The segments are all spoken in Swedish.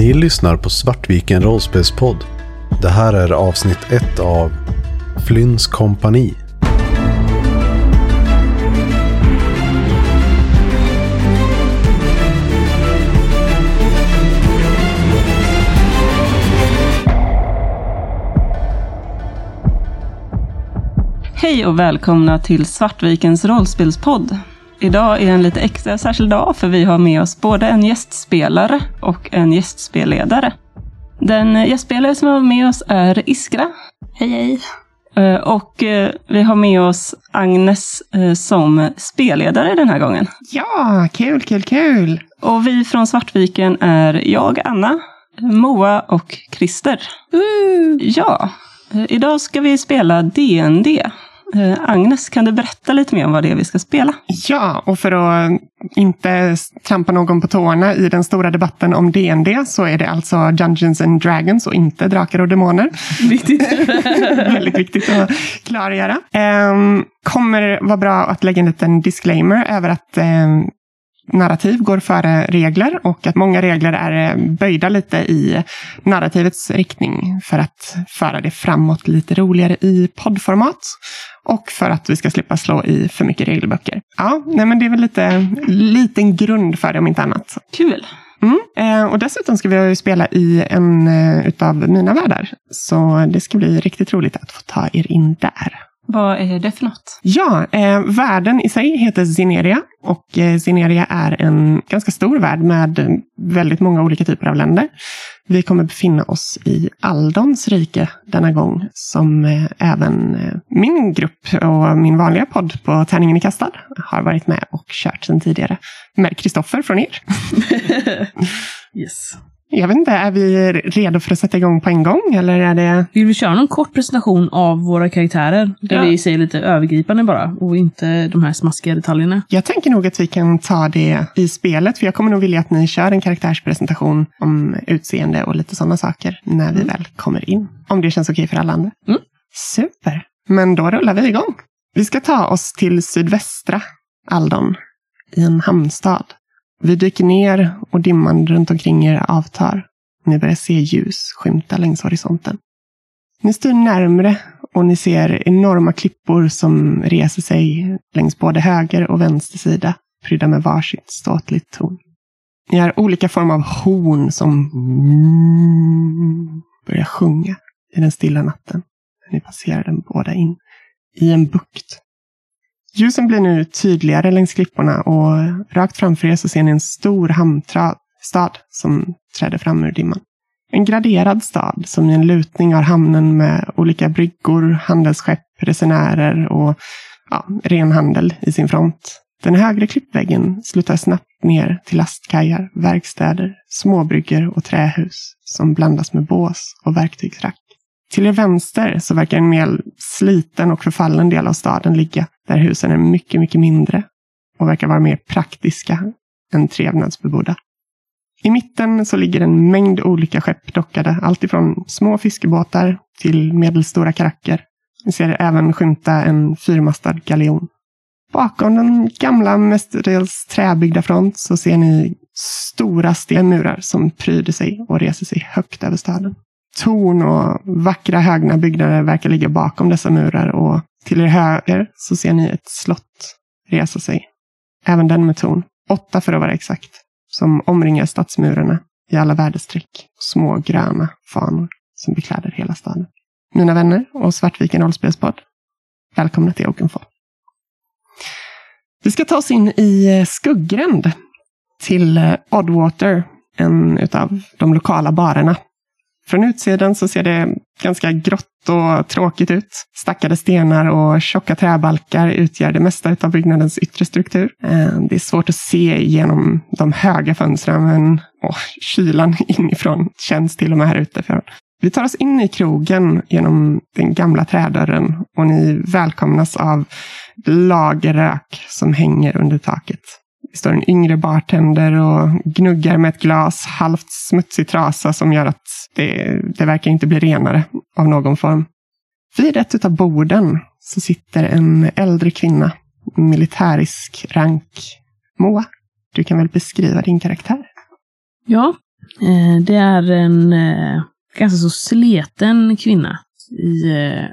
Ni lyssnar på Svartviken rollspelspodd. Det här är avsnitt ett av Flynns kompani. Hej och välkomna till Svartvikens rollspelspodd. Idag är en lite extra särskild dag för vi har med oss både en gästspelare och en gästspelledare. Den gästspelare som har med oss är Iskra. Hej hej. Eh, Och eh, vi har med oss Agnes eh, som spelledare den här gången. Ja, kul, kul, kul! Och vi från Svartviken är jag, Anna, Moa och Christer. Ja, eh, idag ska vi spela DND. Eh, Agnes, kan du berätta lite mer om vad det är vi ska spela? Ja, och för att inte trampa någon på tårna i den stora debatten om DND så är det alltså Dungeons and Dragons och inte Drakar och Demoner. Viktigt. Väldigt viktigt att klargöra. Um, kommer vara bra att lägga en liten disclaimer över att ehm, narrativ går före regler och att många regler är eh, böjda lite i narrativets riktning för att föra det framåt lite roligare i poddformat och för att vi ska slippa slå i för mycket regelböcker. Ja, nej men det är väl lite liten grund för det om inte annat. Kul. Mm. Eh, och dessutom ska vi spela i en eh, utav mina världar. Så det ska bli riktigt roligt att få ta er in där. Vad är det för något? Ja, eh, världen i sig heter Zineria och eh, Zineria är en ganska stor värld med väldigt många olika typer av länder. Vi kommer befinna oss i Aldons rike denna gång, som eh, även eh, min grupp och min vanliga podd på Tärningen i kastad har varit med och kört sedan tidigare. Med Kristoffer från er. Yes. Jag vet inte, är vi redo för att sätta igång på en gång? Eller är det... Vill vi köra någon kort presentation av våra karaktärer? Där Ja. vi säger lite övergripande bara och inte de här smaskiga detaljerna. Jag tänker nog att vi kan ta det i spelet, för jag kommer nog vilja att ni kör en karaktärspresentation om utseende och lite sådana saker när vi väl kommer in. Om det känns okej för alla andra. Mm. Super! Men då rullar vi igång. Vi ska ta oss till sydvästra Aldon, i en hamnstad. Vi dyker ner och dimman runt omkring er avtar. Ni börjar se ljus skymta längs horisonten. Ni styr närmre och ni ser enorma klippor som reser sig längs både höger och vänster sida, prydda med varsitt ståtligt torn. Ni har olika former av horn som börjar sjunga i den stilla natten. när Ni passerar den båda in i en bukt. Ljusen blir nu tydligare längs klipporna och rakt framför er så ser ni en stor hamnstad som träder fram ur dimman. En graderad stad som i en lutning har hamnen med olika bryggor, handelsskepp, resenärer och ja, ren handel i sin front. Den högre klippväggen slutar snabbt ner till lastkajar, verkstäder, småbryggor och trähus som blandas med bås och verktygsrack. Till er vänster så verkar en mer sliten och förfallen del av staden ligga, där husen är mycket, mycket mindre och verkar vara mer praktiska än trevnadsbebodda. I mitten så ligger en mängd olika skepp dockade, alltifrån små fiskebåtar till medelstora karacker. Ni ser även skymta en fyrmastad galjon. Bakom den gamla mestadels träbyggda front så ser ni stora stenmurar som pryder sig och reser sig högt över staden. Torn och vackra högna byggnader verkar ligga bakom dessa murar och till er höger så ser ni ett slott resa sig. Även den med torn. Åtta för att vara exakt. Som omringar stadsmurarna i alla väderstreck. Små gröna fanor som bekläder hela staden. Mina vänner och Svartviken rollspelspodd. Välkomna till Oakenfall. Vi ska ta oss in i Skuggränd. Till eh, Oddwater, en utav de lokala barerna. Från utsidan så ser det ganska grått och tråkigt ut. Stackade stenar och tjocka träbalkar utgör det mesta av byggnadens yttre struktur. Eh, det är svårt att se genom de höga fönstren, men åh, kylan inifrån känns till och med här utifrån. Vi tar oss in i krogen genom den gamla trädörren och ni välkomnas av lagerrök som hänger under taket. Det står en yngre bartender och gnuggar med ett glas halvt smutsig trasa som gör att det, det verkar inte bli renare av någon form. Vid ett av borden så sitter en äldre kvinna, militärisk rank. Moa, du kan väl beskriva din karaktär? Ja, eh, det är en eh, ganska så sleten kvinna i eh,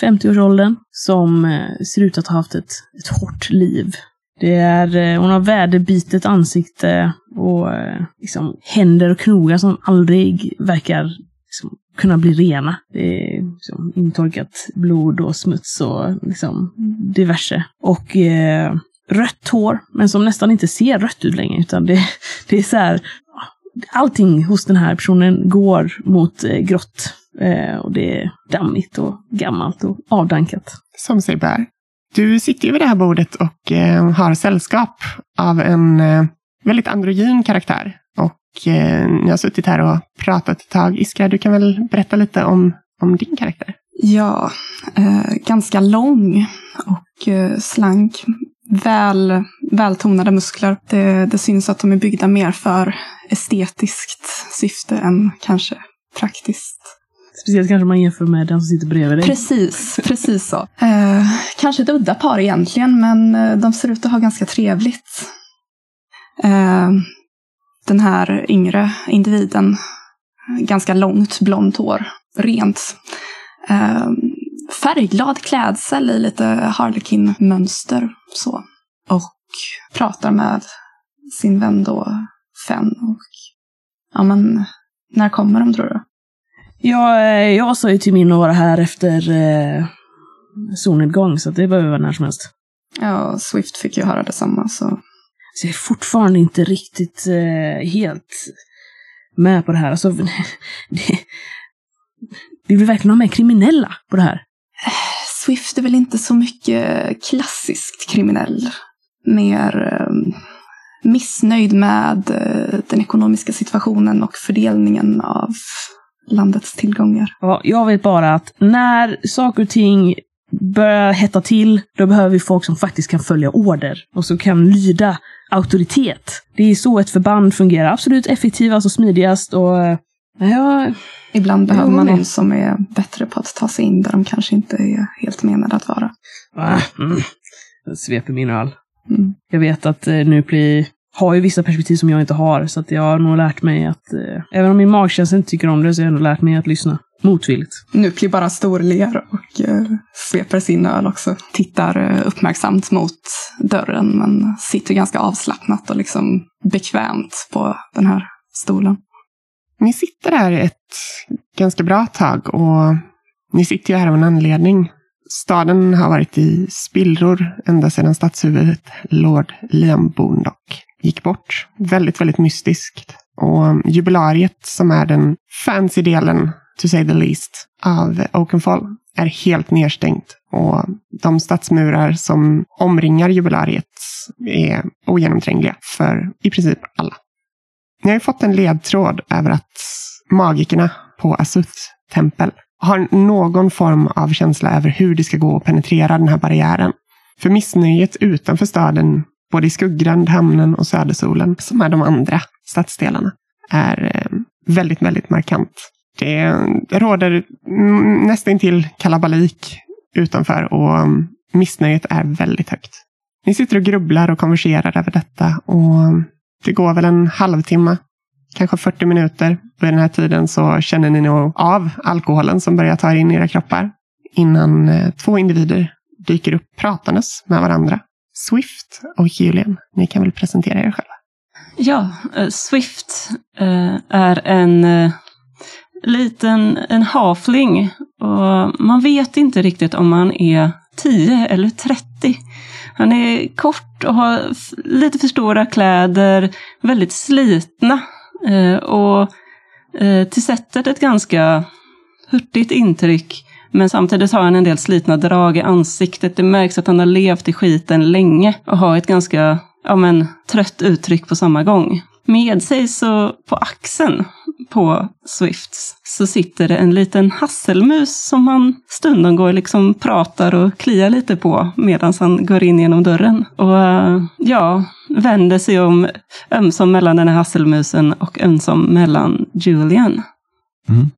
50-årsåldern som ser ut att ha haft ett, ett hårt liv. Det är, eh, hon har väderbitet ansikte och eh, liksom, händer och knogar som aldrig verkar liksom, kunna bli rena. Det är liksom, intorkat blod och smuts och liksom, diverse. Och eh, rött hår, men som nästan inte ser rött ut längre, utan det, det är så här, allting hos den här personen går mot eh, grått. Eh, och det är dammigt och gammalt och avdankat. Som sig bär. Du sitter ju vid det här bordet och eh, har sällskap av en eh, väldigt androgyn karaktär. Och eh, ni har suttit här och pratat ett tag. Iskra, du kan väl berätta lite om, om din karaktär? Ja, eh, ganska lång och eh, slank. Väl, vältonade muskler. Det, det syns att de är byggda mer för estetiskt syfte än kanske praktiskt. Speciellt kanske man jämför med den som sitter bredvid dig. Precis, precis så. Eh, kanske ett udda par egentligen, men eh, de ser ut att ha ganska trevligt. Eh, den här yngre individen, ganska långt blont hår, rent. Eh, färgglad klädsel i lite harlekin-mönster. Så. Och pratar med sin vän då, Fenn. Och, ja men, när kommer de tror du? Ja, eh, jag sa ju till min att vara här efter eh, solnedgång, så det behöver vara när som helst. Ja, Swift fick ju höra detsamma så. Så jag är fortfarande inte riktigt eh, helt med på det här. Alltså, det, vi vill verkligen ha med kriminella på det här. Swift är väl inte så mycket klassiskt kriminell. Mer eh, missnöjd med eh, den ekonomiska situationen och fördelningen av landets tillgångar. Ja, jag vet bara att när saker och ting börjar hetta till, då behöver vi folk som faktiskt kan följa order och som kan lyda auktoritet. Det är så ett förband fungerar. Absolut effektivast och smidigast och eh, ja, Ibland behöver man någon som är bättre på att ta sig in där de kanske inte är helt menade att vara. ah, mm. Jag sveper min öl. Mm. Jag vet att eh, Nupli har ju vissa perspektiv som jag inte har, så att jag har nog lärt mig att, eh, även om min magkänsla inte tycker om det, så har jag ändå lärt mig att lyssna. Motvilligt. Nu blir bara storler och eh, sveper sin öl också. Tittar eh, uppmärksamt mot dörren men sitter ganska avslappnat och liksom bekvämt på den här stolen. Ni sitter här ett ganska bra tag och ni sitter ju här av en anledning. Staden har varit i spillror ända sedan stadshuvudet Lord Liam Boondock gick bort. Väldigt, väldigt mystiskt. Och um, jubilariet som är den fancy delen, to say the least, av Oakenfall är helt nedstängt. Och um, de stadsmurar som omringar jubilariet är ogenomträngliga för i princip alla. Ni har ju fått en ledtråd över att magikerna på Asuth tempel har någon form av känsla över hur det ska gå att penetrera den här barriären. För missnöjet utanför staden, både i Skuggrand, Hamnen och Södersolen, som är de andra stadsdelarna, är eh, väldigt, väldigt markant. Det råder nästan till kalabalik utanför och mm, missnöjet är väldigt högt. Ni sitter och grubblar och konverserar över detta och mm, det går väl en halvtimme, kanske 40 minuter. Vid den här tiden så känner ni nog av alkoholen som börjar ta er in i era kroppar. Innan eh, två individer dyker upp pratandes med varandra. Swift och Julian, ni kan väl presentera er själva. Ja, eh, Swift eh, är en eh, liten en hafling och man vet inte riktigt om han är 10 eller 30. Han är kort och har lite för stora kläder, väldigt slitna och till sättet ett ganska hurtigt intryck. Men samtidigt har han en del slitna drag i ansiktet. Det märks att han har levt i skiten länge och har ett ganska ja, men, trött uttryck på samma gång. Med sig så på axeln på Swifts så sitter det en liten hasselmus som han stundom går och liksom pratar och kliar lite på medan han går in genom dörren. Och eh, ja, vänder sig om ömsom mellan den här hasselmusen och ömsom mellan Julian. Mm.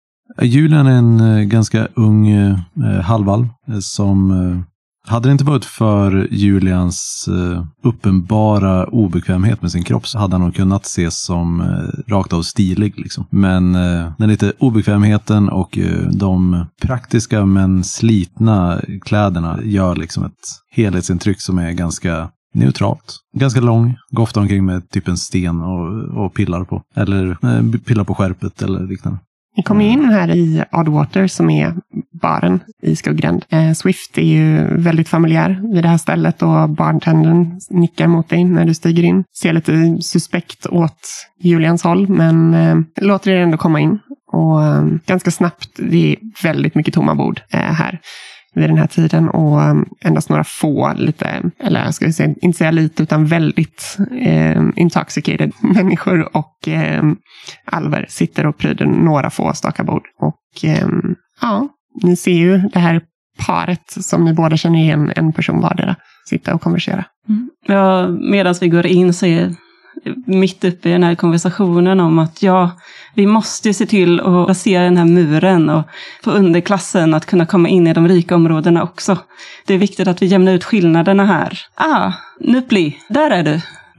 Julian är en eh, ganska ung eh, eh halvalv eh, som eh, Hade det inte varit för Julians eh, uppenbara obekvämhet med sin kropp så hade han nog kunnat ses som eh, rakt av stilig. Liksom. Men eh, den lite obekvämheten och eh, de praktiska men slitna kläderna gör liksom ett helhetsintryck som är ganska neutralt. Ganska lång, går ofta omkring med typ en sten och, och pillar på. Eller eh, pillar på skärpet eller liknande. Ni kommer in här i Oddwater som är baren i Skuggränd. Eh, Swift är ju väldigt familjär vid det här stället och bartendern nickar mot dig när du stiger in. Ser lite suspekt åt Julians håll men eh, låter er ändå komma in. Och eh, ganska snabbt, det är väldigt mycket tomma bord eh, här vid den här tiden och um, endast några få, lite, eller jag ska säga, inte säga lite, utan väldigt eh, intoxicated människor och eh, alver sitter och pryder några få staka bord. Och eh, ja, ni ser ju det här paret som ni båda känner igen, en person vardera, sitta och konversera. Mm. Ja, Medan vi går in så mitt uppe i den här konversationen om att ja, vi måste se till att rasera den här muren och få underklassen att kunna komma in i de rika områdena också. Det är viktigt att vi jämnar ut skillnaderna här. Ah, Nupli, där är du.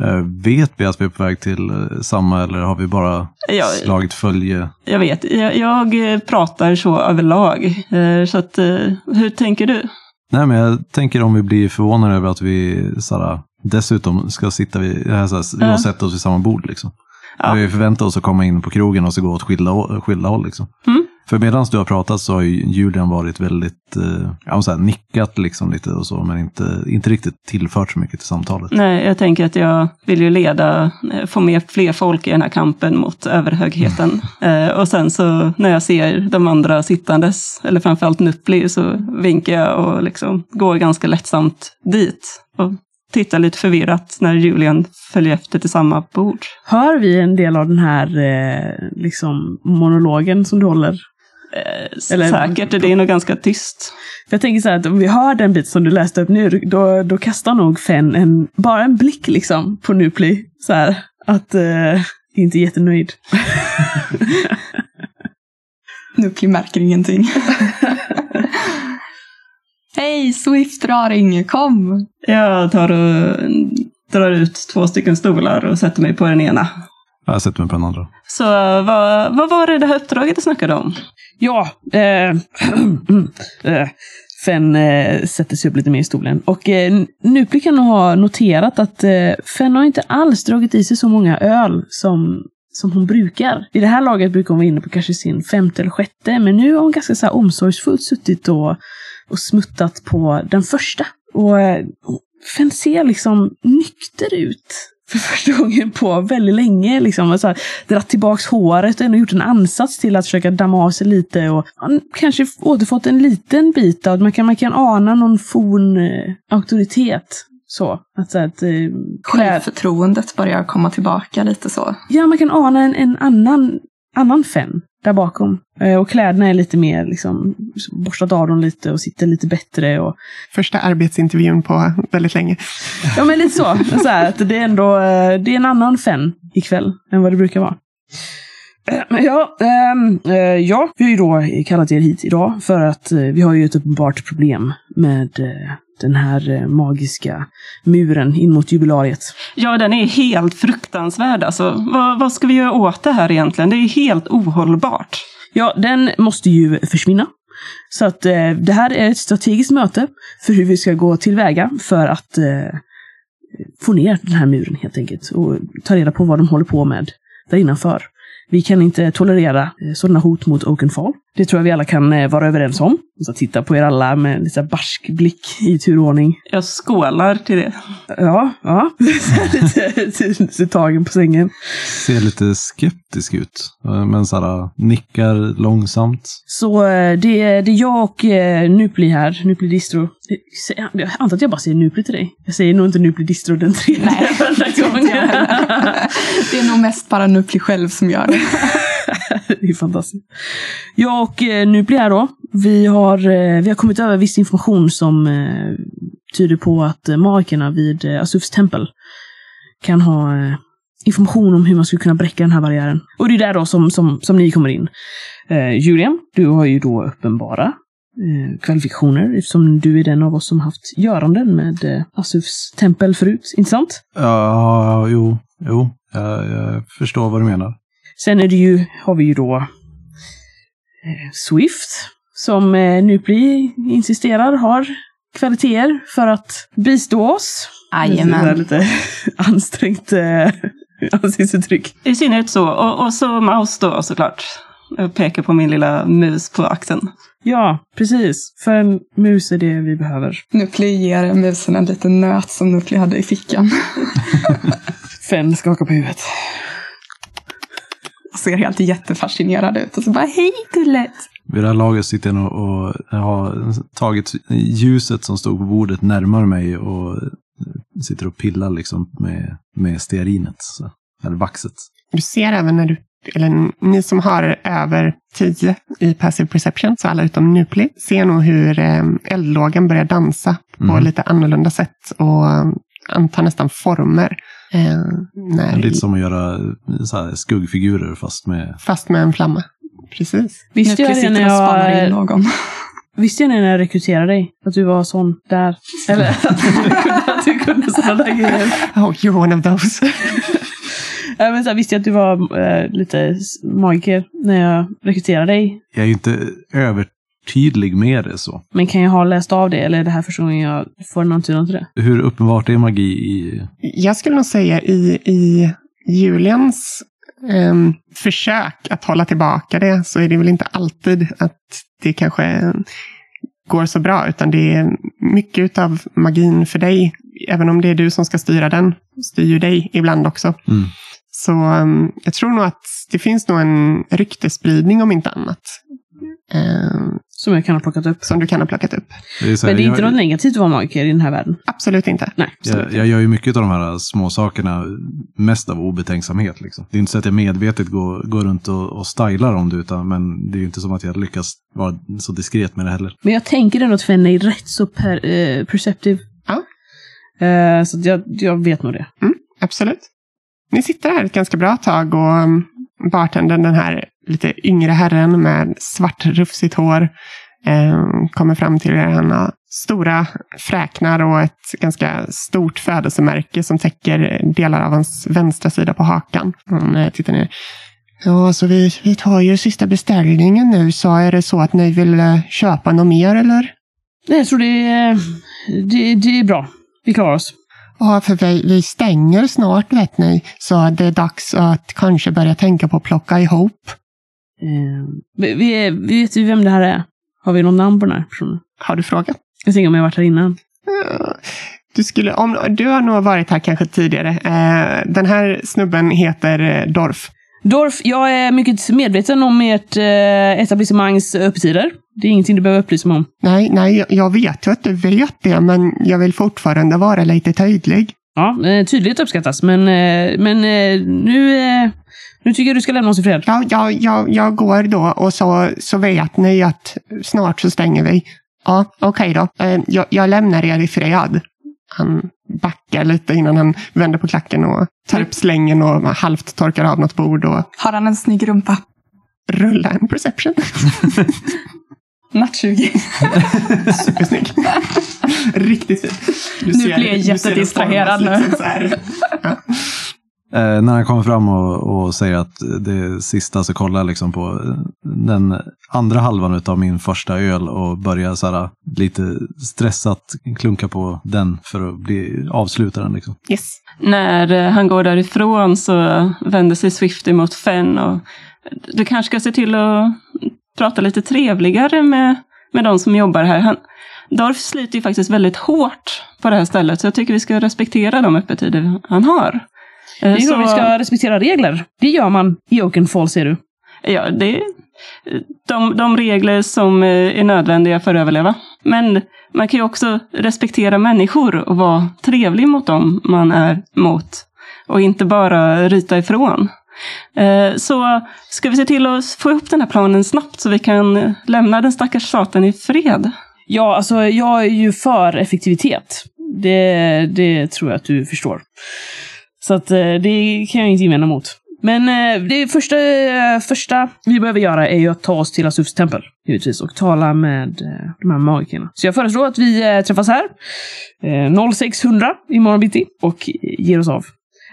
Eh, vet vi att vi är på väg till eh, samma eller har vi bara Ja. slagit följe? Jag vet, jag, jag eh, pratar så överlag. Så att, hur tänker du? Nej, men jag tänker om vi blir förvånade över att vi såhär, dessutom ska sitta vid, såhär, Ja. och sätta oss vid samma bord. Liksom. Ja. Vi förväntar oss att komma in på krogen och så gå åt skilda, skilda håll. Liksom. Mm. För medan du har pratat så har ju Julian varit väldigt, eh, ja, så här, nickat liksom lite och så, men inte, inte riktigt tillfört så mycket till samtalet. Nej, jag tänker att jag vill ju leda, eh, få med fler folk i den här kampen mot överhögheten. Eh, och sen så när jag ser de andra sittandes, eller framförallt Nuppli, så vinkar jag och liksom går ganska lättsamt dit. Och tittar lite förvirrat när Julian följer efter till samma bord. Hör vi en del av den här eh, liksom monologen som du håller? Eh, Eller- säkert, det är nog ganska tyst. För jag tänker så här att om vi hör den bit som du läste upp nu, då, då kastar nog Fenn en, bara en blick liksom på Nupli. Så här, att eh, inte jättenöjd. Nupli märker ingenting. Hej, Swift-raring, kom! Jag tar och drar ut två stycken stolar och sätter mig på den ena. Jag sätter mig på den andra. Så vad, vad var det det här uppdraget du snackade om? Ja, eh, eh, Fenn eh, sätter sig upp lite mer i stolen. Och eh, Nupli kan nog ha noterat att eh, Fenn har inte alls dragit i sig så många öl som, som hon brukar. I det här laget brukar hon vara inne på kanske sin femte eller sjätte, men nu har hon ganska så här omsorgsfullt suttit och, och smuttat på den första. Och eh, Fenn ser liksom nykter ut för första gången på väldigt länge. Liksom, och så här, dratt tillbaks håret och ändå gjort en ansats till att försöka damma av sig lite. Och kanske återfått en liten bit av, man kan, man kan ana någon forn eh, auktoritet. Så, att, så att eh, Självförtroendet börjar komma tillbaka lite så. ja, man kan ana en, en annan, annan Fenn där bakom. Eh, och kläderna är lite mer liksom, borstat av dem lite och sitter lite bättre. Och, Första arbetsintervjun på väldigt länge. Ja, men lite så. så här, att det är ändå eh, det är en annan Fenn ikväll än vad det brukar vara. Eh, Ja, eh, ja, vi har ju då kallat er hit idag för att vi har ju ett uppenbart problem med den här eh, magiska muren in mot jubilariet. Ja, den är helt fruktansvärd alltså. Vad, vad ska vi göra åt det här egentligen? Det är helt ohållbart. Ja, den måste ju försvinna. Så att eh, det här är ett strategiskt möte för hur vi ska gå tillväga för att eh, få ner den här muren helt enkelt. Och ta reda på vad de håller på med där innanför. Vi kan inte tolerera eh, sådana hot mot Oakenfall. Det tror jag vi alla kan eh, vara överens om. Så titta på er alla med en lite så barsk blick i turordning. Jag skålar till det. Ja, ja. lite, tagen på sängen. Ser lite skeptisk ut, eh, men såhär, nickar långsamt. Så det, är- det är jag och Nupli här, Nupli Distro. Jag antar att jag bara säger Nupli till dig. Jag säger nog inte Nupli Distro den tredje Nej, jag gången. heller. Det är nog mest bara Nupli själv som gör det. det är fantastiskt. Jag och eh, Nupli här då, vi har, eh, vi har kommit över viss information som eh, tyder på att magikerna vid Asufs tempel kan ha information om hur man skulle kunna bräcka den här barriären. Och det är där då som, som, som ni kommer in. Eh, Julian, du har ju då uppenbara eh, kvalifikationer eftersom du är den av oss som haft göranden med eh, Asufs tempel förut, inte sant? Ja, jo, jo. Jag, jag förstår vad du menar. Sen är det ju, har vi ju då eh, Swift som eh, Nupli insisterar har kvaliteter för att bistå oss. Det är Jajamän. lite ansträngt eh, ansiktsuttryck. I synnerhet så. Och, och så Maus då såklart. Jag pekar på min lilla mus på axeln. Ja, precis. För en mus är det vi behöver. Nupli ger musen en liten nöt som Nupli hade i fickan. Fenn skakar på huvudet. Och ser helt jättefascinerad ut. Och så bara, hej gullet! Vid det här laget sitter jag nog och har tagit ljuset som stod på bordet närmare mig och sitter och pillar liksom med, med stearinet. Så, eller vaxet. Du ser även när du, eller ni som har över 10 i passive perception, så alla utom Nupli, ser nog hur eh, eldlågan börjar dansa på Mm. lite annorlunda sätt och eh, antar nästan former. Eh, när, Lite som att göra så här, skuggfigurer fast med... Fast med en flamma. Precis. Visste jag det när spanar in jag, någon. visste jag när jag rekryterade dig? Att du var sån där? Eller att du kunde, att du kunde sådana där grejer? Oh, you're one of those. Ja, men så här, visste jag att du var eh, lite magiker när jag rekryterade dig? Jag är ju inte övertydlig med det så. Men kan jag ha läst av det? Eller är det här första gången jag får en antydan till det? Hur uppenbart är magi i... Jag skulle nog säga i, i Julians ehm, försök att hålla tillbaka det så är det väl inte alltid att det kanske går så bra, utan det är mycket av magin för dig. Även om det är du som ska styra den, styr ju dig ibland också. Mm. Så ehm, jag tror nog att det finns nog en ryktespridning om inte annat. ehm, Som jag kan ha plockat upp. som du kan ha plockat upp. Det är så Men här, det är inte jag, något negativt att vara magiker i den här världen. Absolut inte. Nej. jag, jag gör ju mycket av de här små sakerna mest av obetänksamhet. Liksom. Det är inte så att jag medvetet går, går runt och, och stylar om det, utan, men det är ju inte som att jag lyckas vara så diskret med det heller. Men jag tänker ändå att Fenn är rätt så per, eh, perceptive. Ja. Eh, så jag, jag vet nog det. Absolut. Ni sitter här ett ganska bra tag och mm, bartendern, den här lite yngre herren med svart rufsigt hår, eh, kommer fram till er. Han har stora fräknar och ett ganska stort födelsemärke som täcker delar av hans vänstra sida på hakan. Han eh, tittar ner. Ja, så vi, vi tar ju sista beställningen nu, så är det så att ni vill eh, köpa något mer eller? Nej, jag tror det är, eh, det, det är bra. Vi klarar oss. Ja, för vi, vi stänger snart vet ni, så det är dags att kanske börja tänka på att plocka ihop. Eh, vi, vi, vet vi vem det här är? Har vi något namn på den här personen? Har du frågat? Jag tänker om jag har varit här innan. Eh, Du, skulle, om, du har nog varit här kanske tidigare. Eh, den här snubben heter eh, Dorf. Dorf, jag är mycket medveten om ert eh, etablissemangs öppettider. Det är ingenting du behöver upplysa mig om. Nej, nej, jag- jag vet ju att du vet det, men jag vill fortfarande vara lite tydlig. Ja, eh, tydlighet uppskattas, men, eh, men eh, nu, nu tycker jag du ska lämna oss i fred. Ja, ja, ja, jag går då och så, så vet ni att snart så stänger vi. Ja, okej då. Eh, jag, jag lämnar er i fred. Han backar lite innan han vänder på klacken och tar upp slängen och halvt torkar av något bord och Har han en snygg rumpa? rullar en perception. Natt 20. Supersnygg. Riktigt fin. Nu ser- blir jag jättedistraherad nu. liksom. Eh, när han kommer fram och, och säger att det är sista så kollar jag liksom på eh, den andra halvan av min första öl och börjar så här, lite stressat klunka på den för att bli avsluta den. Liksom. Yes. När eh, han går därifrån så vänder sig Swift emot Fenn och du kanske ska se till att prata lite trevligare med, med de som jobbar här. Han, Dorf sliter ju faktiskt väldigt hårt på det här stället så jag tycker vi ska respektera de öppettider han har. Eh, Det är klart vi ska respektera regler. Det gör man i Oakenfall, ser du. Ja, det är de, de regler som eh, är nödvändiga för att överleva. Men man kan ju också respektera människor och vara trevlig mot dem man är mot. Och inte bara ryta ifrån. Eh, så ska vi se till att få ihop den här planen snabbt så vi kan lämna den stackars staten i fred. Ja, alltså jag är ju för effektivitet. Det, det tror jag att du förstår. Så att eh, det kan jag inte invända mot. Men eh, det första, första vi behöver göra är ju att ta oss till Asufs tempel, givetvis, och tala med de här magikerna. Så jag föreslår att vi träffas här, 0600 imorgon bitti, och ger oss av.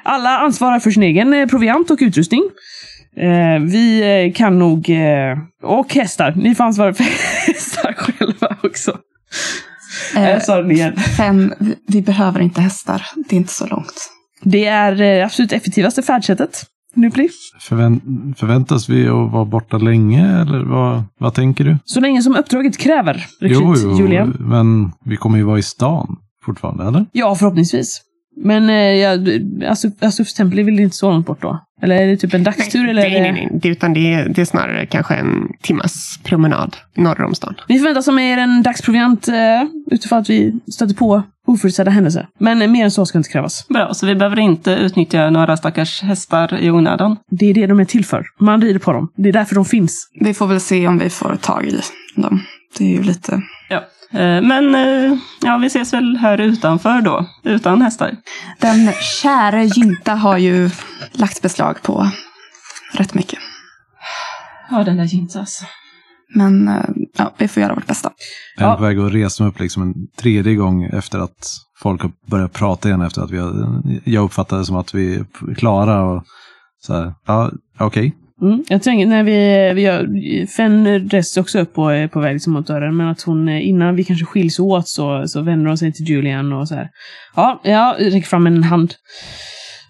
Alla ansvarar för sin egen eh, proviant och utrustning. Eh, vi eh, kan nog... Eh, och hästar. Ni får ansvara för hästar själva också. Eh, Jag sa det igen. Fem, vi, behöver inte hästar. Det är inte så långt. Det är eh, absolut effektivaste färdsättet. Nupli. Förvän förväntas vi att vara borta länge eller vad, vad tänker du? Så länge som uppdraget kräver, rekryt Jo, jo, Julian. men vi kommer ju vara i stan fortfarande, eller? Ja, förhoppningsvis. Men eh, ja, Asuf, Asufs tempel är väl inte så långt bort då? Eller är det typ en dagstur? eller? Nej, nej, nej. Det, utan det, är- det är snarare kanske en timmas promenad norr om stan. Vi förväntas ha med er en dagsproviant eh, utifrån att vi stöter på oförutsedda händelser. Men eh, mer än så ska inte krävas. Bra, så vi behöver inte utnyttja några stackars hästar i onödan. Det är det de är till för. Man rider på dem. Det är därför de finns. Vi får väl se om vi får tag i dem. Det är ju lite... Ja. Eh, Men eh, ja, vi ses väl här utanför då, utan hästar. Den käre Gynta har ju lagt beslag på rätt mycket. Ja, den där Jintas. Men eh, ja, vi får göra vårt bästa. Jag är Ja. på väg att resa mig upp liksom en tredje gång efter att folk har börjat prata igen efter att vi har, jag uppfattar det som att vi är klara och så här, ja, okej. Mm. Jag tänker när vi, vi gör, Fenn reser också upp och är på väg liksom mot dörren. Men att hon eh, innan vi kanske skiljs åt så, så vänder hon sig till Julian och så här. Ja, jag räcker fram en hand.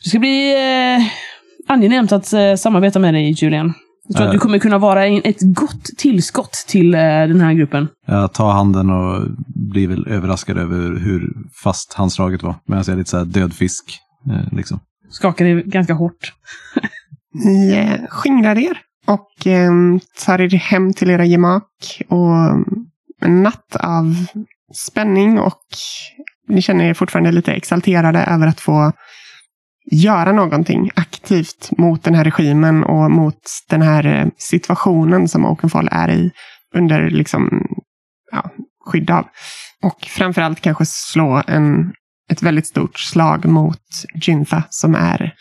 Det ska bli eh, angenämt att eh, samarbeta med dig Julian. Jag tror Eh. att du kommer kunna vara en, ett gott tillskott till eh, den här gruppen. Jag tar handen och blir väl överraskad över hur fast handslaget var. Medan jag är lite så här död fisk. Eh, liksom. Skakar det ganska hårt. Ni eh, skingrar er och eh, tar er hem till era gemak. Och mm, en natt av spänning och ni känner er fortfarande lite exalterade över att få göra någonting aktivt mot den här regimen och mot den här eh, situationen som Oakenfall är i under liksom, ja, skydd av. Och framförallt kanske slå en, ett väldigt stort slag mot Jintha som är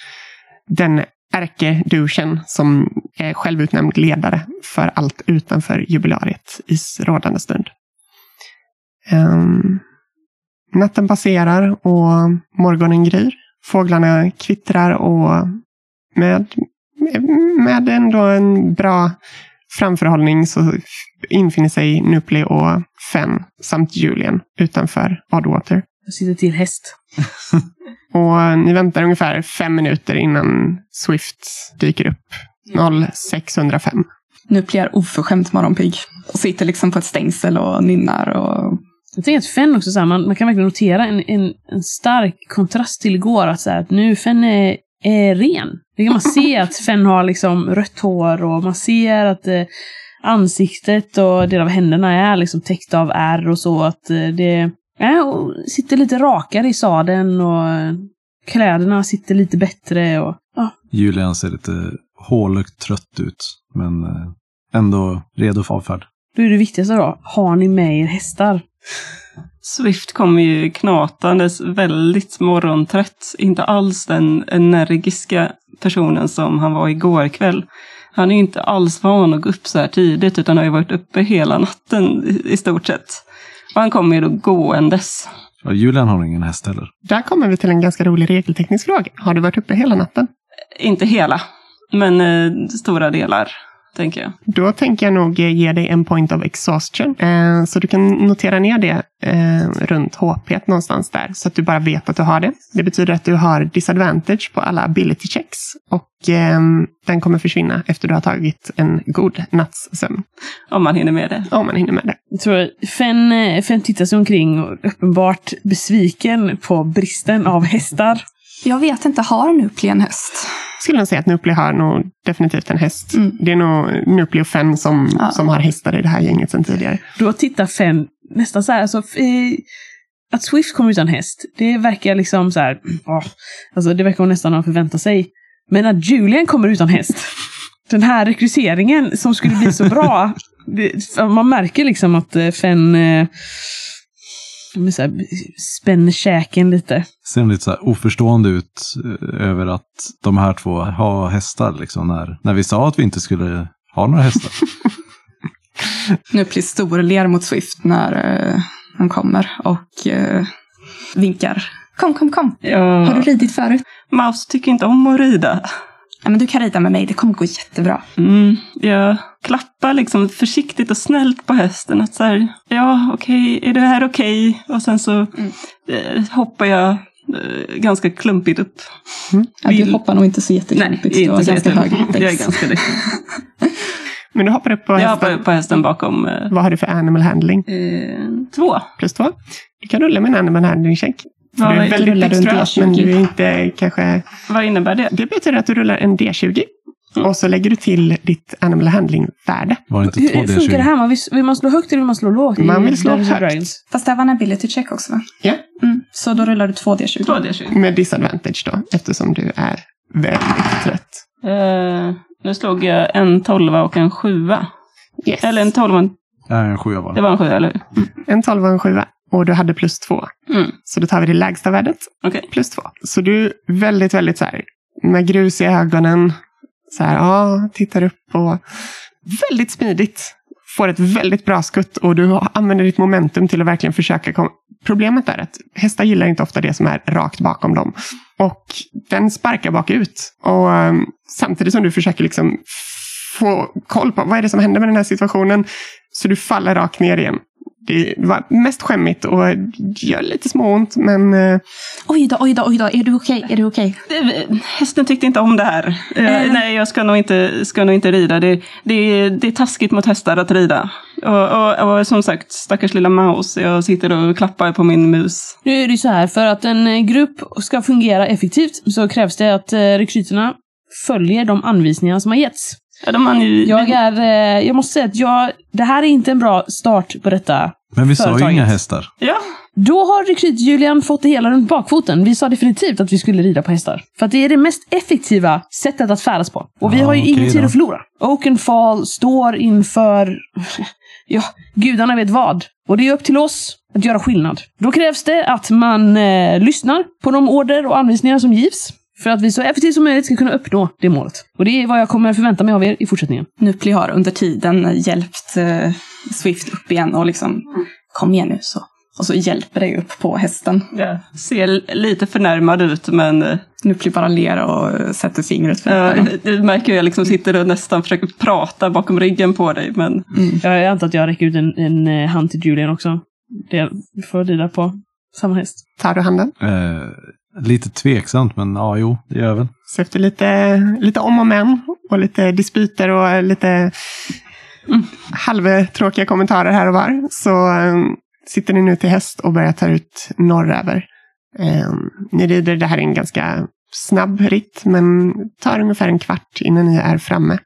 den ärkeduschen som är självutnämnd ledare för allt utanför jubilariet i rådande stund. Um, natten passerar och morgonen gryr. Fåglarna kvittrar och med, med ändå en bra framförhållning så infinner sig Nupli och Fenn samt Julian utanför Oddwater. Jag sitter till häst. Och ni väntar ungefär fem minuter innan Swift dyker upp. 0605. Nu blir jag oförskämt morgonpigg. Och sitter liksom på ett stängsel och nynnar och... Jag tänker att Fenn också, så här, man, man kan verkligen notera en, en, en stark kontrast till igår. Att, så här, att nu Fenn är, är ren. Det kan man se att Fenn har liksom rött hår och man ser att eh, ansiktet och del av händerna är liksom täckt av ärr och så. Att eh, det ja, och sitter lite rakare i sadeln och kläderna sitter lite bättre. Och, ja, Julian ser lite hålögt trött ut. Men eh, ändå redo för avfärd. då är det viktigaste då, har ni med er hästar? Swift kommer ju knatandes väldigt morgontrött. Inte alls den energiska personen som han var igår kväll. Han är ju inte alls van att gå upp så här tidigt utan har ju varit uppe hela natten i stort sett. Och han kommer ju då gåendes. Ja, Julian har ingen häst heller. Där kommer vi till en ganska rolig regelteknisk fråga. Har du varit uppe hela natten? Inte hela, men eh, stora delar, tänker jag. Då tänker jag nog ge dig en point of exhaustion. Eh, så du kan notera ner det eh, runt HP någonstans där. Så att du bara vet att du har det. Det betyder att du har disadvantage på alla ability checks. Och eh, den kommer försvinna efter du har tagit en god natts sömn. Om man hinner med det. Om man hinner med det. Jag tror Fenn, eh, Fenn tittar sig omkring och uppenbart besviken på bristen av hästar. Jag vet inte, har Nupli en häst? Skulle nog säga att Nupli har nog definitivt en häst. Mm. Det är nog Nupli och Fenn som, Ja. som har hästar i det här gänget sedan tidigare. Då tittar Fenn nästan så här, alltså, eh, att Swift kommer utan häst, det verkar liksom så här, åh, alltså det verkar hon nästan ha förväntat sig. Men att Julian kommer utan häst, den här rekryteringen som skulle bli så bra, det, man märker liksom att eh, Fenn, eh, De så här, spänner käken lite. Ser de lite så här oförstående ut eh, över att de här två har hästar liksom när, när vi sa att vi inte skulle ha några hästar. Nu blir storler mot Swift när uh, han kommer och uh, vinkar. Kom, kom, kom. Ja. Har du ridit förut? Mouse tycker inte om att rida. Ja, men du kan rida med mig, det kommer gå jättebra. Mm, jag klappar liksom försiktigt och snällt på hästen. Att så här, ja okej, är det här okej? Och sen så eh, hoppar jag eh, ganska klumpigt upp. Ja, Vill- du hoppar nog inte så jätteklumpigt. Du har så ganska hög Jag är ganska duktig. Men du hoppar upp på Jag hästen. hoppar upp på hästen bakom eh, Vad har du för animal handling? eh, två. Plus två. Du kan rulla med en animal handling check. Vad du är väldigt D20? men du är inte kanske... Vad innebär det? Det betyder att du rullar en D20. Mm. Och så lägger du till ditt animal handling-värde. Var det inte Hur hur funkar det D20? här? Man vill, vill man slå högt eller vill man slå lågt? Man vill slå Dungeons högt. Dragons? Fast det var en ability check också va? Ja. Mm. Så då rullar du två D20. Två D20. Med disadvantage då, eftersom du är väldigt trött. Eh, nu slog jag en tolva och en sjua. Yes. Eller en tolva, och en- Nej, en sjua var det det. var en sjua, eller hur? En 12 och en 7. Och du hade plus två. Mm. Så då tar vi det lägsta värdet, Okej. plus två. Så du är väldigt, väldigt så här, med grus i ögonen, så här, ja, tittar upp och väldigt smidigt. Får ett väldigt bra skutt och du använder ditt momentum till att verkligen försöka komma. Problemet är att hästar gillar inte ofta det som är rakt bakom dem. Och den sparkar bakut. Och um, samtidigt som du försöker liksom få koll på vad är det som händer med den här situationen. Så du faller rakt ner igen. Det var mest skämmigt och gör lite småont, men eh, Oj då, oj då, oj då. Är du okej? Är du okej? Det- Hästen tyckte inte om det här. Eh, Eh. Nej, jag ska nog inte, ska nog inte rida. Det, det, det är taskigt mot hästar att rida. Och, och, och som sagt, stackars lilla Maus. Jag sitter och klappar på min mus. Nu är det så här, för att en eh, grupp ska fungera effektivt så krävs det att rekryterna följer de anvisningar som har getts. Ja, de har ju, Jag är, eh, jag måste säga att jag, det här är inte en bra start på detta. Men vi sa ju Företaget. inga hästar. Ja, Då har rekryt-Julian fått det hela runt bakfoten. Vi sa definitivt att vi skulle rida på hästar. För att det är det mest effektiva sättet att färdas på. Och vi Ja, har ju okej ingen tid då. att förlora. Oakenfall står inför, ja, gudarna vet vad. Och det är upp till oss att göra skillnad. Då krävs det att man eh, lyssnar på de order och anvisningar som givs. För att vi så effektivt som möjligt ska kunna uppnå det målet. Och det är vad jag kommer förvänta mig av er i fortsättningen. Nupli har under tiden hjälpt eh, Swift upp igen och liksom kom igen nu så. Och så hjälper dig upp på hästen. jag ser lite förnärmad ut, men eh, Nupli bara ler och eh, sätter fingret på ja, ögonen. du märker hur jag liksom sitter och nästan försöker prata bakom ryggen på dig. Men Jag antar att jag räcker ut en, en eh, hand till Julian också. Det får rida på samma häst. tar du handen. Eh, lite tveksamt, men ja, jo, det gör jag väl. Så efter lite, lite om och men och lite dispyter och lite mm, halvtråkiga kommentarer här och var så ehm, sitter ni nu till häst och börjar ta ut norröver. Eh, ni rider, det här är en ganska snabb ritt men tar ungefär en kvart innan ni är framme.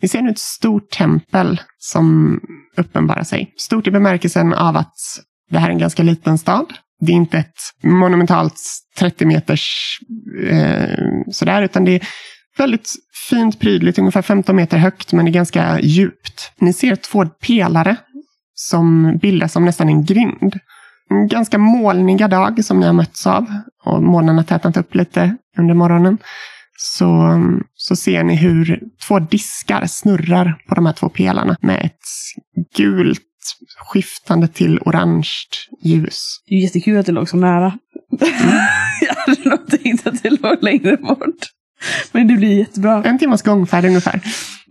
Ni ser nu ett stort tempel som uppenbarar sig. Stort i bemärkelsen av att det här är en ganska liten stad. Det är inte ett monumentalt 30 meters eh, sådär, utan det är väldigt fint prydligt, ungefär 15 meter högt, men det är ganska djupt. Ni ser två pelare som bildas som nästan en grind. En ganska molniga dag som ni har mötts av och molnen har tätnat upp lite under morgonen. Så, så ser ni hur två diskar snurrar på de här två pelarna med ett gult skiftande till orange ljus. Det är jättekul att det låg så nära. jag hade nog tänkt att det låg längre bort. Men det blir jättebra. En timmas gångfärd ungefär.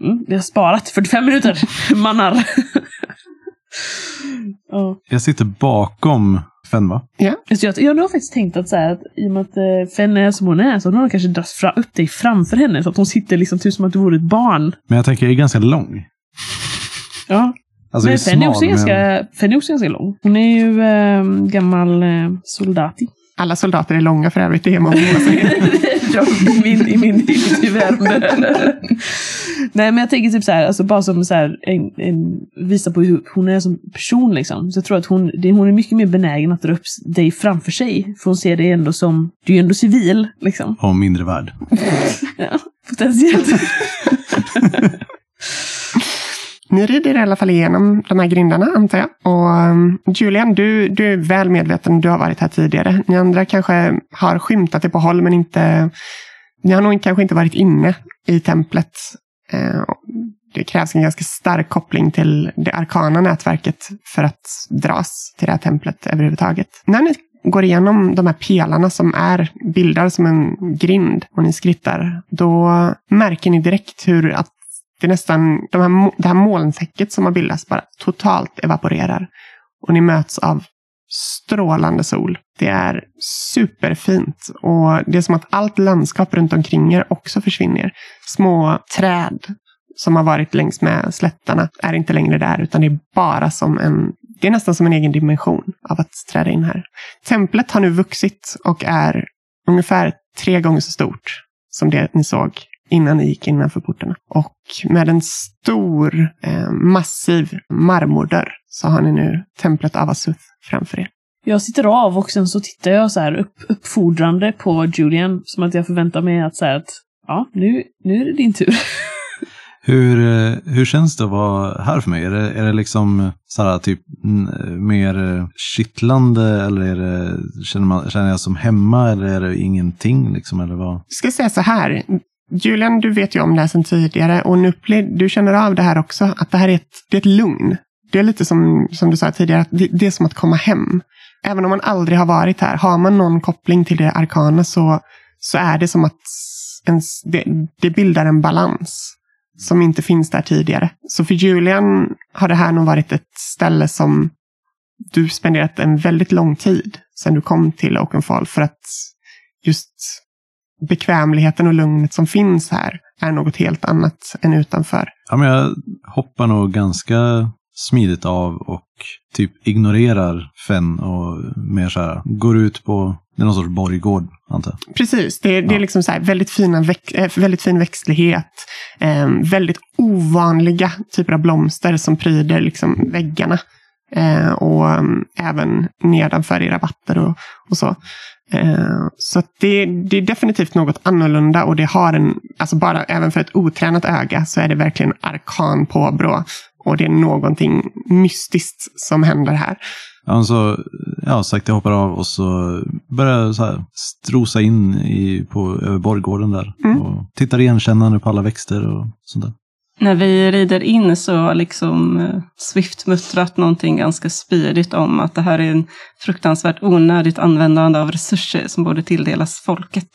Mm, vi har sparat 45 minuter, mannar. ja. Jag sitter bakom Fenva. Så jag, jag har faktiskt tänkt att, så här, att i och med att eh, Fenn är som hon är så har hon kanske dragit fra, upp dig framför henne så att hon sitter liksom typ som att du vore ett barn. Men jag tänker, jag är ganska lång. Ja. Alltså, men jag är också men- ganska, Fenn är också ganska lång. Hon är ju eh, gammal eh, soldati. Alla soldater är långa för övrigt, det är många. Ja, I min, i min, huvud. Nej men jag tänker typ så här, alltså bara som så här, en, en, visa på hur hon är som person liksom. Så jag tror att hon, det, hon är mycket mer benägen att dra upp dig framför sig. För hon ser dig ändå som, du är ju ändå civil liksom. Och mindre värd. Ja, potentiellt. ni rider i alla fall igenom de här grindarna, antar jag. Och um, Julian, du, du är väl medveten, du har varit här tidigare. Ni andra kanske har skymtat det på håll, men inte... Ni har nog kanske inte varit inne i templet. Eh, det krävs en ganska stark koppling till det arkana nätverket för att dras till det här templet överhuvudtaget. När ni går igenom de här pelarna som är bildar som en grind och ni skrittar, då märker ni direkt hur att det är nästan, de här, det här molntäcket som har bildats bara totalt evaporerar. Och ni möts av strålande sol. Det är superfint och det är som att allt landskap runt omkring er också försvinner. Små träd som har varit längs med slättarna är inte längre där utan det är bara som en det är nästan som en egen dimension av att träda in här. Templet har nu vuxit och är ungefär tre gånger så stort som det ni såg innan ni gick innanför portarna. Och med en stor, eh, massiv marmordörr så har ni nu templet av Asuth framför er. Jag sitter av och sen så tittar jag så här upp, uppfordrande på Julian. Som att jag förväntar mig att säga att ja, nu, nu är det din tur. Hur, eh, hur känns det att vara här för mig? Är det, är det liksom så här, typ mer kittlande eller är det, känner, man, känner jag som hemma eller är det ingenting? Liksom, eller vad? Jag ska säga så här. Julian, du vet ju om det här sedan tidigare och Nupli, du känner av det här också. Att det här är ett, det är ett lugn. Det är lite som, som du sa tidigare, att det, det är som att komma hem. Även om man aldrig har varit här, har man någon koppling till det arkana så, så är det som att ens, det, det bildar en balans som inte finns där tidigare. Så för Julian har det här nog varit ett ställe som du spenderat en väldigt lång tid sedan du kom till Oakenfall för att just bekvämligheten och lugnet som finns här är något helt annat än utanför. Ja, men jag hoppar nog ganska smidigt av och typ ignorerar Fenn och mer så här, går ut på det är någon sorts borggård, antar jag. Precis. Det, det är liksom så här, väldigt, fina väx, äh, väldigt fin växtlighet. Eh, väldigt ovanliga typer av blomster som pryder liksom väggarna. Eh, och um, även nedanför i rabatter och, och så. Eh, så det, det, är definitivt något annorlunda och det har en, alltså bara även för ett otränat öga så är det verkligen arkan påbrå. Och det är någonting mystiskt som händer här. Ja, så, ja, sagt jag hoppar av och så börjar jag så här strosa in i, på, över borggården där. Mm. Och tittar igenkännande på alla växter och sånt där. När vi rider in så har liksom eh, Swift muttrat någonting ganska spydigt om att det här är en fruktansvärt onödigt användande av resurser som borde tilldelas folket.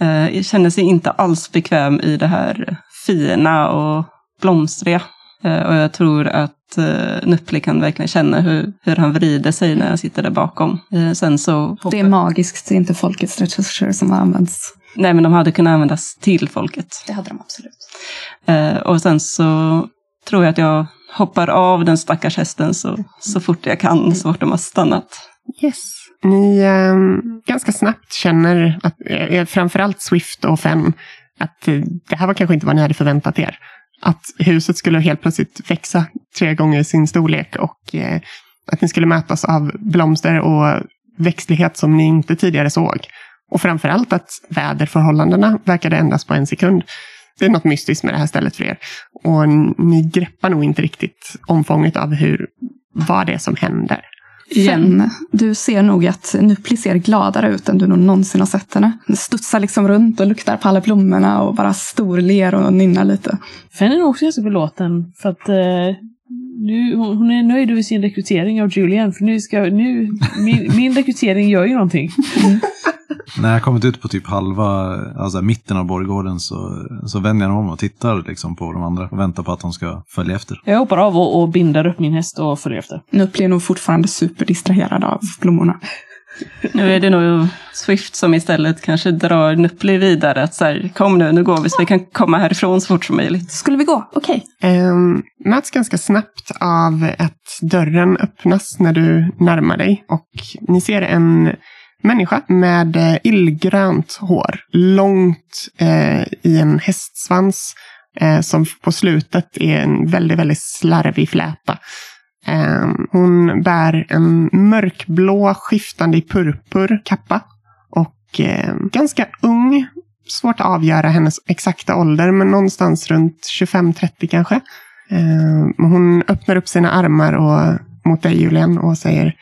Eh, jag känner sig inte alls bekväm i det här fina och blomstriga. Eh, och jag tror att Nuppli kan verkligen känna hur, hur han vrider sig när jag sitter där bakom. Sen så det är magiskt, det är inte folkets resurser som används. Nej, men de hade kunnat användas till folket. Det hade de absolut. Eh, och sen så tror jag att jag hoppar av den stackars hästen så, så fort jag kan, så fort de har stannat. Yes. Ni eh, ganska snabbt känner, att, eh, framförallt Swift och Fenn, att eh, det här var kanske inte vad ni hade förväntat er. Att huset skulle helt plötsligt växa tre gånger sin storlek och eh, att ni skulle mötas av blomster och växtlighet som ni inte tidigare såg. Och framförallt att väderförhållandena verkade ändras på en sekund. Det är något mystiskt med det här stället för er. Och ni greppar nog inte riktigt omfånget av hur, vad det är som händer. Igen, du ser nog att Nupli ser gladare ut än du nog någonsin har sett henne. Hon studsar liksom runt och luktar på alla blommorna och bara storler och nynnar lite. Fenn är nog också ganska belåten för att eh, nu, hon är nöjd över sin rekrytering av Julian för nu ska, nu, min, min rekrytering gör ju någonting. När jag kommit ut på typ halva, alltså mitten av borggården så, så vänder jag mig om och tittar liksom på de andra och väntar på att de ska följa efter. Jag hoppar av och, och binder upp min häst och följer efter. Nu blir nog fortfarande superdistraherad av blommorna. Nu är det nog Swift som istället kanske drar Nuppli vidare. Att så här, kom nu, nu går vi så vi kan komma härifrån så fort som möjligt. Skulle vi gå? Okej. Okay. Um, ehm, möts ganska snabbt av att dörren öppnas när du närmar dig. Och ni ser en människa med eh, illgrönt hår. Långt eh, i en hästsvans eh, som på slutet är en väldigt, väldigt slarvig fläta. Ehm, hon bär en mörkblå skiftande i purpur kappa och ehm, ganska ung. Svårt att avgöra hennes exakta ålder, men någonstans runt 25-30 kanske. Ehm, hon öppnar upp sina armar och, mot dig Julian och säger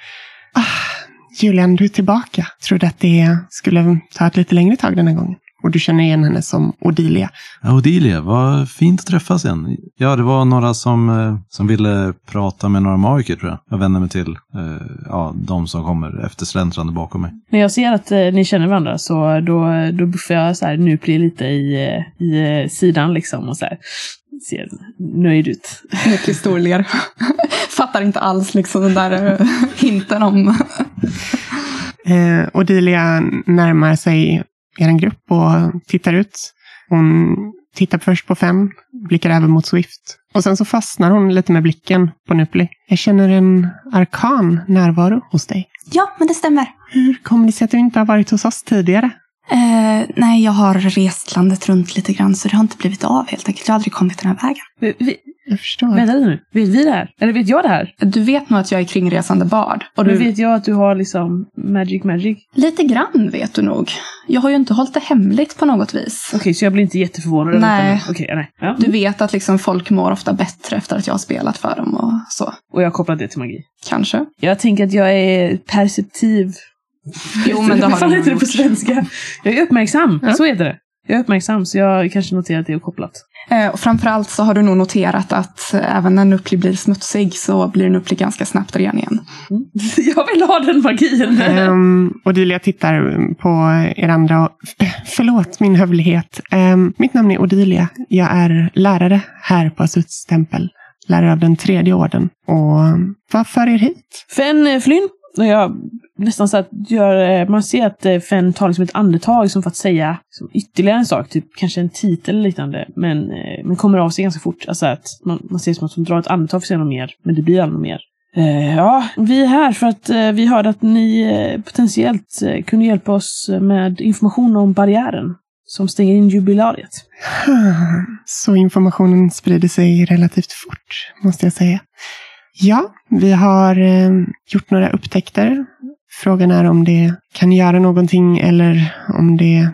ah, Julian, du är tillbaka. Trodde att det skulle ta ett lite längre tag den här gången. Och du känner igen henne som Odilia. Ja, Odilia, vad fint att träffas igen. Ja, det var några som, eh, som ville prata med några magiker tror jag. Jag vänder mig till eh, ja, de som kommer eftersläntrande bakom mig. När jag ser att eh, ni känner varandra så då, då buffar jag så här Nupli lite i, eh, i eh, sidan liksom och så här ser nöjd ut. Mycket storler. Fattar inte alls liksom den där hinten om... Eh, Odilia närmar sig er grupp och tittar ut. Hon tittar först på Fenn, blickar även mot Swift. Och sen så fastnar hon lite med blicken på Nupli. Jag känner en arkan närvaro hos dig. Ja, men det stämmer. Hur kommer det sig att du inte har varit hos oss tidigare? Eh, nej, jag har rest landet runt lite grann så det har inte blivit av helt enkelt. Jag har aldrig kommit den här vägen. Vi, Jag förstår. vänta nu, vet vi det här? Eller vet jag det här? Du vet nog att jag är kringresande bard. Och du... nu vet jag att du har liksom magic magic. Lite grann vet du nog. Jag har ju inte hållit det hemligt på något vis. Okej, så jag blir inte jätteförvånad. Nej. Okej, nej. Ja. Du vet att liksom folk mår ofta bättre efter att jag har spelat för dem och så. Och jag kopplar det till magi. Kanske. Jag tänker att jag är perceptiv. Jo, men det har du heter det på svenska? Jag är uppmärksam, Ja. så heter det. Jag är uppmärksam, så jag kanske noterar att det är kopplat. Eh, och framförallt så har du nog noterat att eh, även när Nuppli blir smutsig så blir Nuppli ganska snabbt ren igen. Jag vill ha den magin! Um, Odilia tittar på er andra och... Förlåt min hövlighet. Ehm, mitt namn är Odilia. Jag är lärare här på Asuts tempel. Lärare av den tredje orden. Och vad för er hit? Fenn eh, Flynn, och jag nästan så att gör, eh, man ser att eh, Fenn tar liksom ett andetag som för att säga som ytterligare en sak, typ kanske en titel eller liknande, men, eh, men kommer av sig ganska fort. Alltså att man, man ser som att hon drar ett andetag för att säga något mer, men det blir aldrig något mer. Eh, ja, vi är här för att eh, vi hörde att ni eh, potentiellt kunde hjälpa oss med information om barriären som stänger in jubilariet. Så informationen sprider sig relativt fort, måste jag säga. Ja, vi har eh, gjort några upptäckter. Frågan är om det kan göra någonting eller om det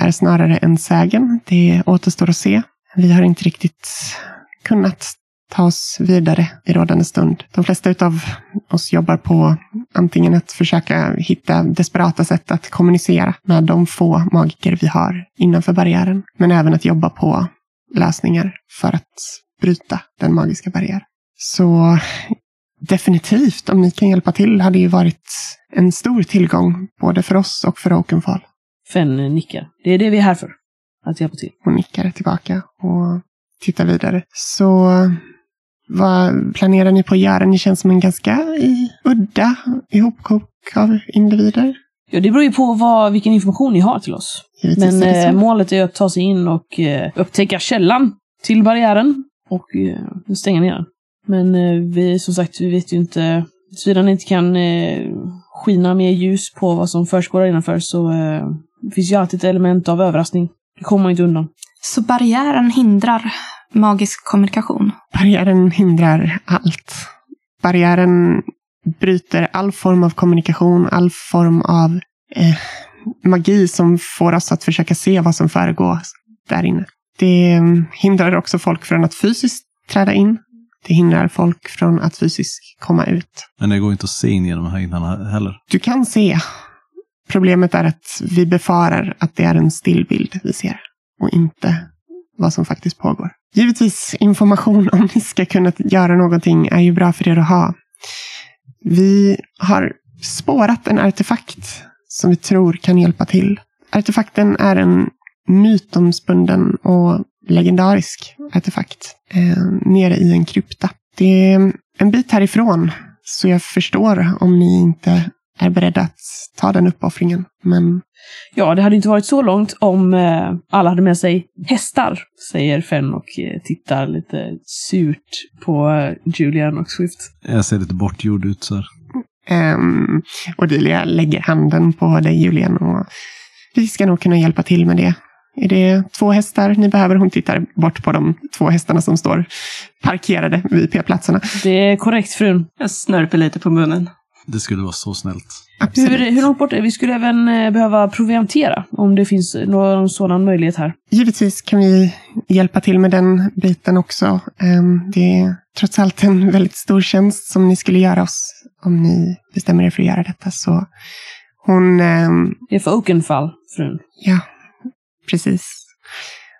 är snarare en sägen. Det återstår att se. Vi har inte riktigt kunnat ta oss vidare i rådande stund. De flesta av oss jobbar på antingen att försöka hitta desperata sätt att kommunicera med de få magiker vi har innanför barriären, men även att jobba på lösningar för att bryta den magiska barriären. Så definitivt, om ni kan hjälpa till, hade ju varit en stor tillgång både för oss och för Oakenfall. Fenn eh, nickar. Det är det vi är här för. Att hjälpa till. Hon nickar tillbaka och tittar vidare. Så vad planerar ni på att göra? Ni känns som en ganska i, udda ihopkok av individer. Ja, det beror ju på vad, vilken information ni har till oss. Givetvis Men är eh, målet är att ta sig in och eh, upptäcka källan till barriären och stänga ner den. Men eh, vi, som sagt, vi vet ju inte, såvida ni inte kan eh, skina mer ljus på vad som försiggår innanför så eh, finns ju alltid ett element av överraskning. Det kommer man inte undan. Så barriären hindrar magisk kommunikation. Barriären hindrar allt. Barriären bryter all form av kommunikation, all form av eh, magi som får oss att försöka se vad som föregår där inne. Det eh, hindrar också folk från att fysiskt träda in. Det hindrar folk från att fysiskt komma ut. Men det går inte att se in genom höjdarna heller. Du kan se. Problemet är att vi befarar att det är en stillbild vi ser och inte vad som faktiskt pågår. Givetvis information om ni ska kunna göra någonting är ju bra för er att ha. Vi har spårat en artefakt som vi tror kan hjälpa till. Artefakten är en mytomspunden och legendarisk artefakt eh, nere i en krypta. Det är en bit härifrån, så jag förstår om ni inte är beredda att ta den uppoffringen. Men Ja, det hade inte varit så långt om eh, alla hade med sig hästar, säger Fenn och eh, tittar lite surt på eh, Julian och Swift. Jag ser lite bortgjord ut så här. Um, Odilia lägger handen på dig Julian och vi ska nog kunna hjälpa till med det. Är det två hästar ni behöver? Hon tittar bort på de två hästarna som står parkerade vid p-platserna. Det är korrekt, frun. Jag snörper lite på munnen. Det skulle vara så snällt. Absolut. Hur, hur långt bort är det? Vi skulle även eh, behöva proviantera om det finns någon sådan möjlighet här. Givetvis kan vi hjälpa till med den biten också. Ehm, Det är trots allt en väldigt stor tjänst som ni skulle göra oss om ni bestämmer er för att göra detta. Så hon, ehm, Det är för Oakenfall, frun. ja, precis.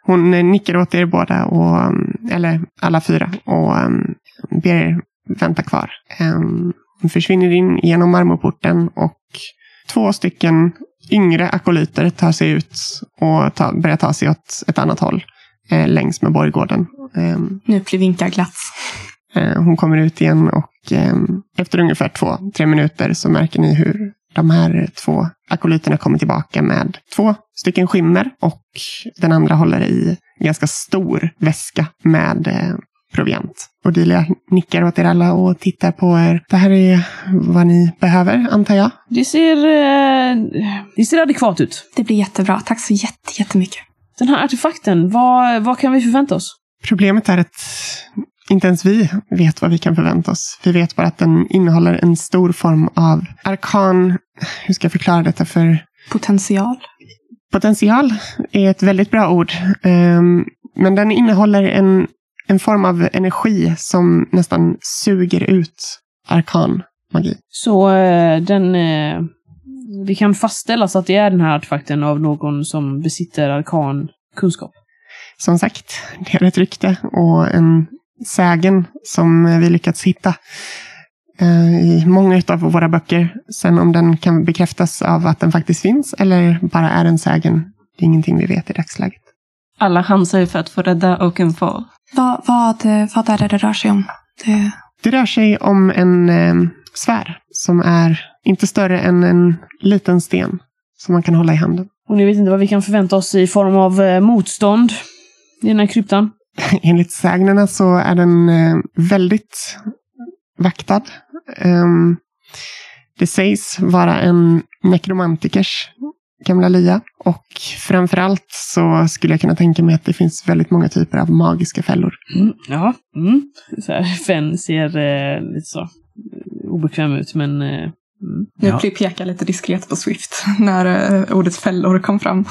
Hon eh, nickar åt er båda, och, ehm, eller alla fyra, och ehm, ber er vänta kvar. Ehm, Hon försvinner in genom marmorporten och två stycken yngre akolyter tar sig ut och ta, börjar ta sig åt ett annat håll eh, längs med borggården. Ehm, Nu blir vinkar glatt. Eh, Hon kommer ut igen och eh, efter ungefär två, tre minuter så märker ni hur de här två akolyterna kommer tillbaka med två stycken skimmer och den andra håller i en ganska stor väska med eh, proviant. Odilia nickar åt er alla och tittar på er. Det här är vad ni behöver, antar jag. Det ser, eh, det ser adekvat ut. Det blir jättebra. Tack så jätte, jättemycket. Den här artefakten, vad, vad kan vi förvänta oss? Problemet är att inte ens vi vet vad vi kan förvänta oss. Vi vet bara att den innehåller en stor form av arkan, hur ska jag förklara detta för Potential. Potential är ett väldigt bra ord. Ehm, Men den innehåller en, en form av energi som nästan suger ut arkan magi. Så eh, den... Eh, vi kan fastställa så att det är den här artefakten av någon som besitter arkan kunskap. Som sagt, det är ett rykte och en sägen som vi lyckats hitta eh, i många av våra böcker. Sen om den kan bekräftas av att den faktiskt finns eller bara är en sägen, det är ingenting vi vet i dagsläget. Alla chansar ju för att få rädda Oakenfall. Vad, vad, eh, vad är det det rör sig om? Det, Det rör sig om en eh, sfär som är inte större än en liten sten som man kan hålla i handen. Och ni vet inte vad vi kan förvänta oss i form av eh, motstånd i den här kryptan. Enligt sägnerna så är den eh, väldigt vaktad. Ehm, det sägs vara en nekromantikers gamla lya. Och framförallt så skulle jag kunna tänka mig att det finns väldigt många typer av magiska fällor. Mm, ja. Mm. Så här, Fenn ser eh, lite så eh, obekväm ut, men... Eh, mm. nu Ja. pekar lite diskret på Swift när eh, ordet fällor kom fram.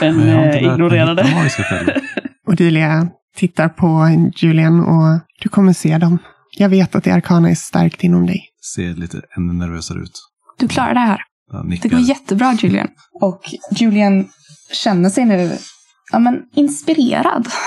Fenn inte eh, ignorerade. fällor. Odilia tittar på Julian och du kommer se dem. Jag vet att det arkana är starkt inom dig. Ser lite ännu nervösare ut. Du klarar det här. Det går jättebra Julian. Och Julian känner sig nu ja, men, inspirerad.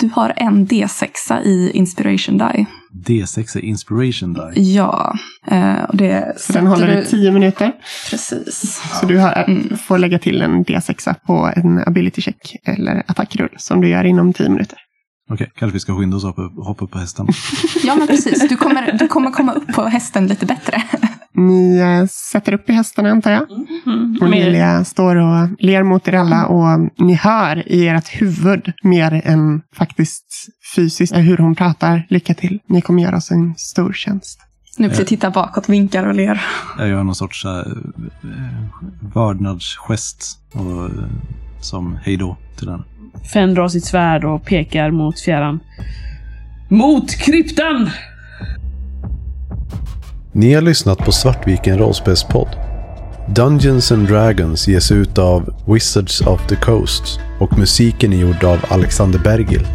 du har en D6 i Inspiration Die. D6 är inspiration die. Ja. Eh, och det Så den håller du- i tio minuter. Precis. Så du har, Mm. får lägga till en D6 på en ability check eller attackrull som du gör inom tio minuter. Okej, kanske vi ska skynda oss och hoppa, upp- hoppa upp på hästen. Ja, men precis. Du kommer, du kommer komma upp på hästen lite bättre. Ni eh, sätter upp i hästarna antar jag. Mm. Och Mer- Lilia står och ler mot er alla och ni hör i ert huvud mer än faktiskt fysiskt hur hon pratar. Lycka till. Ni kommer göra oss en stor tjänst. Nu tittar bakåt, vinkar och ler. Jag gör någon sorts äh, vördnadsgest och, eh, som hej då till den. Fenn drar sitt svärd och pekar mot fjärran. Mot kryptan! Ni har lyssnat på Svartviken rollspelspodd. Dungeons and Dragons ges ut av Wizards of the Coast och musiken är gjord av Alexander Bergil.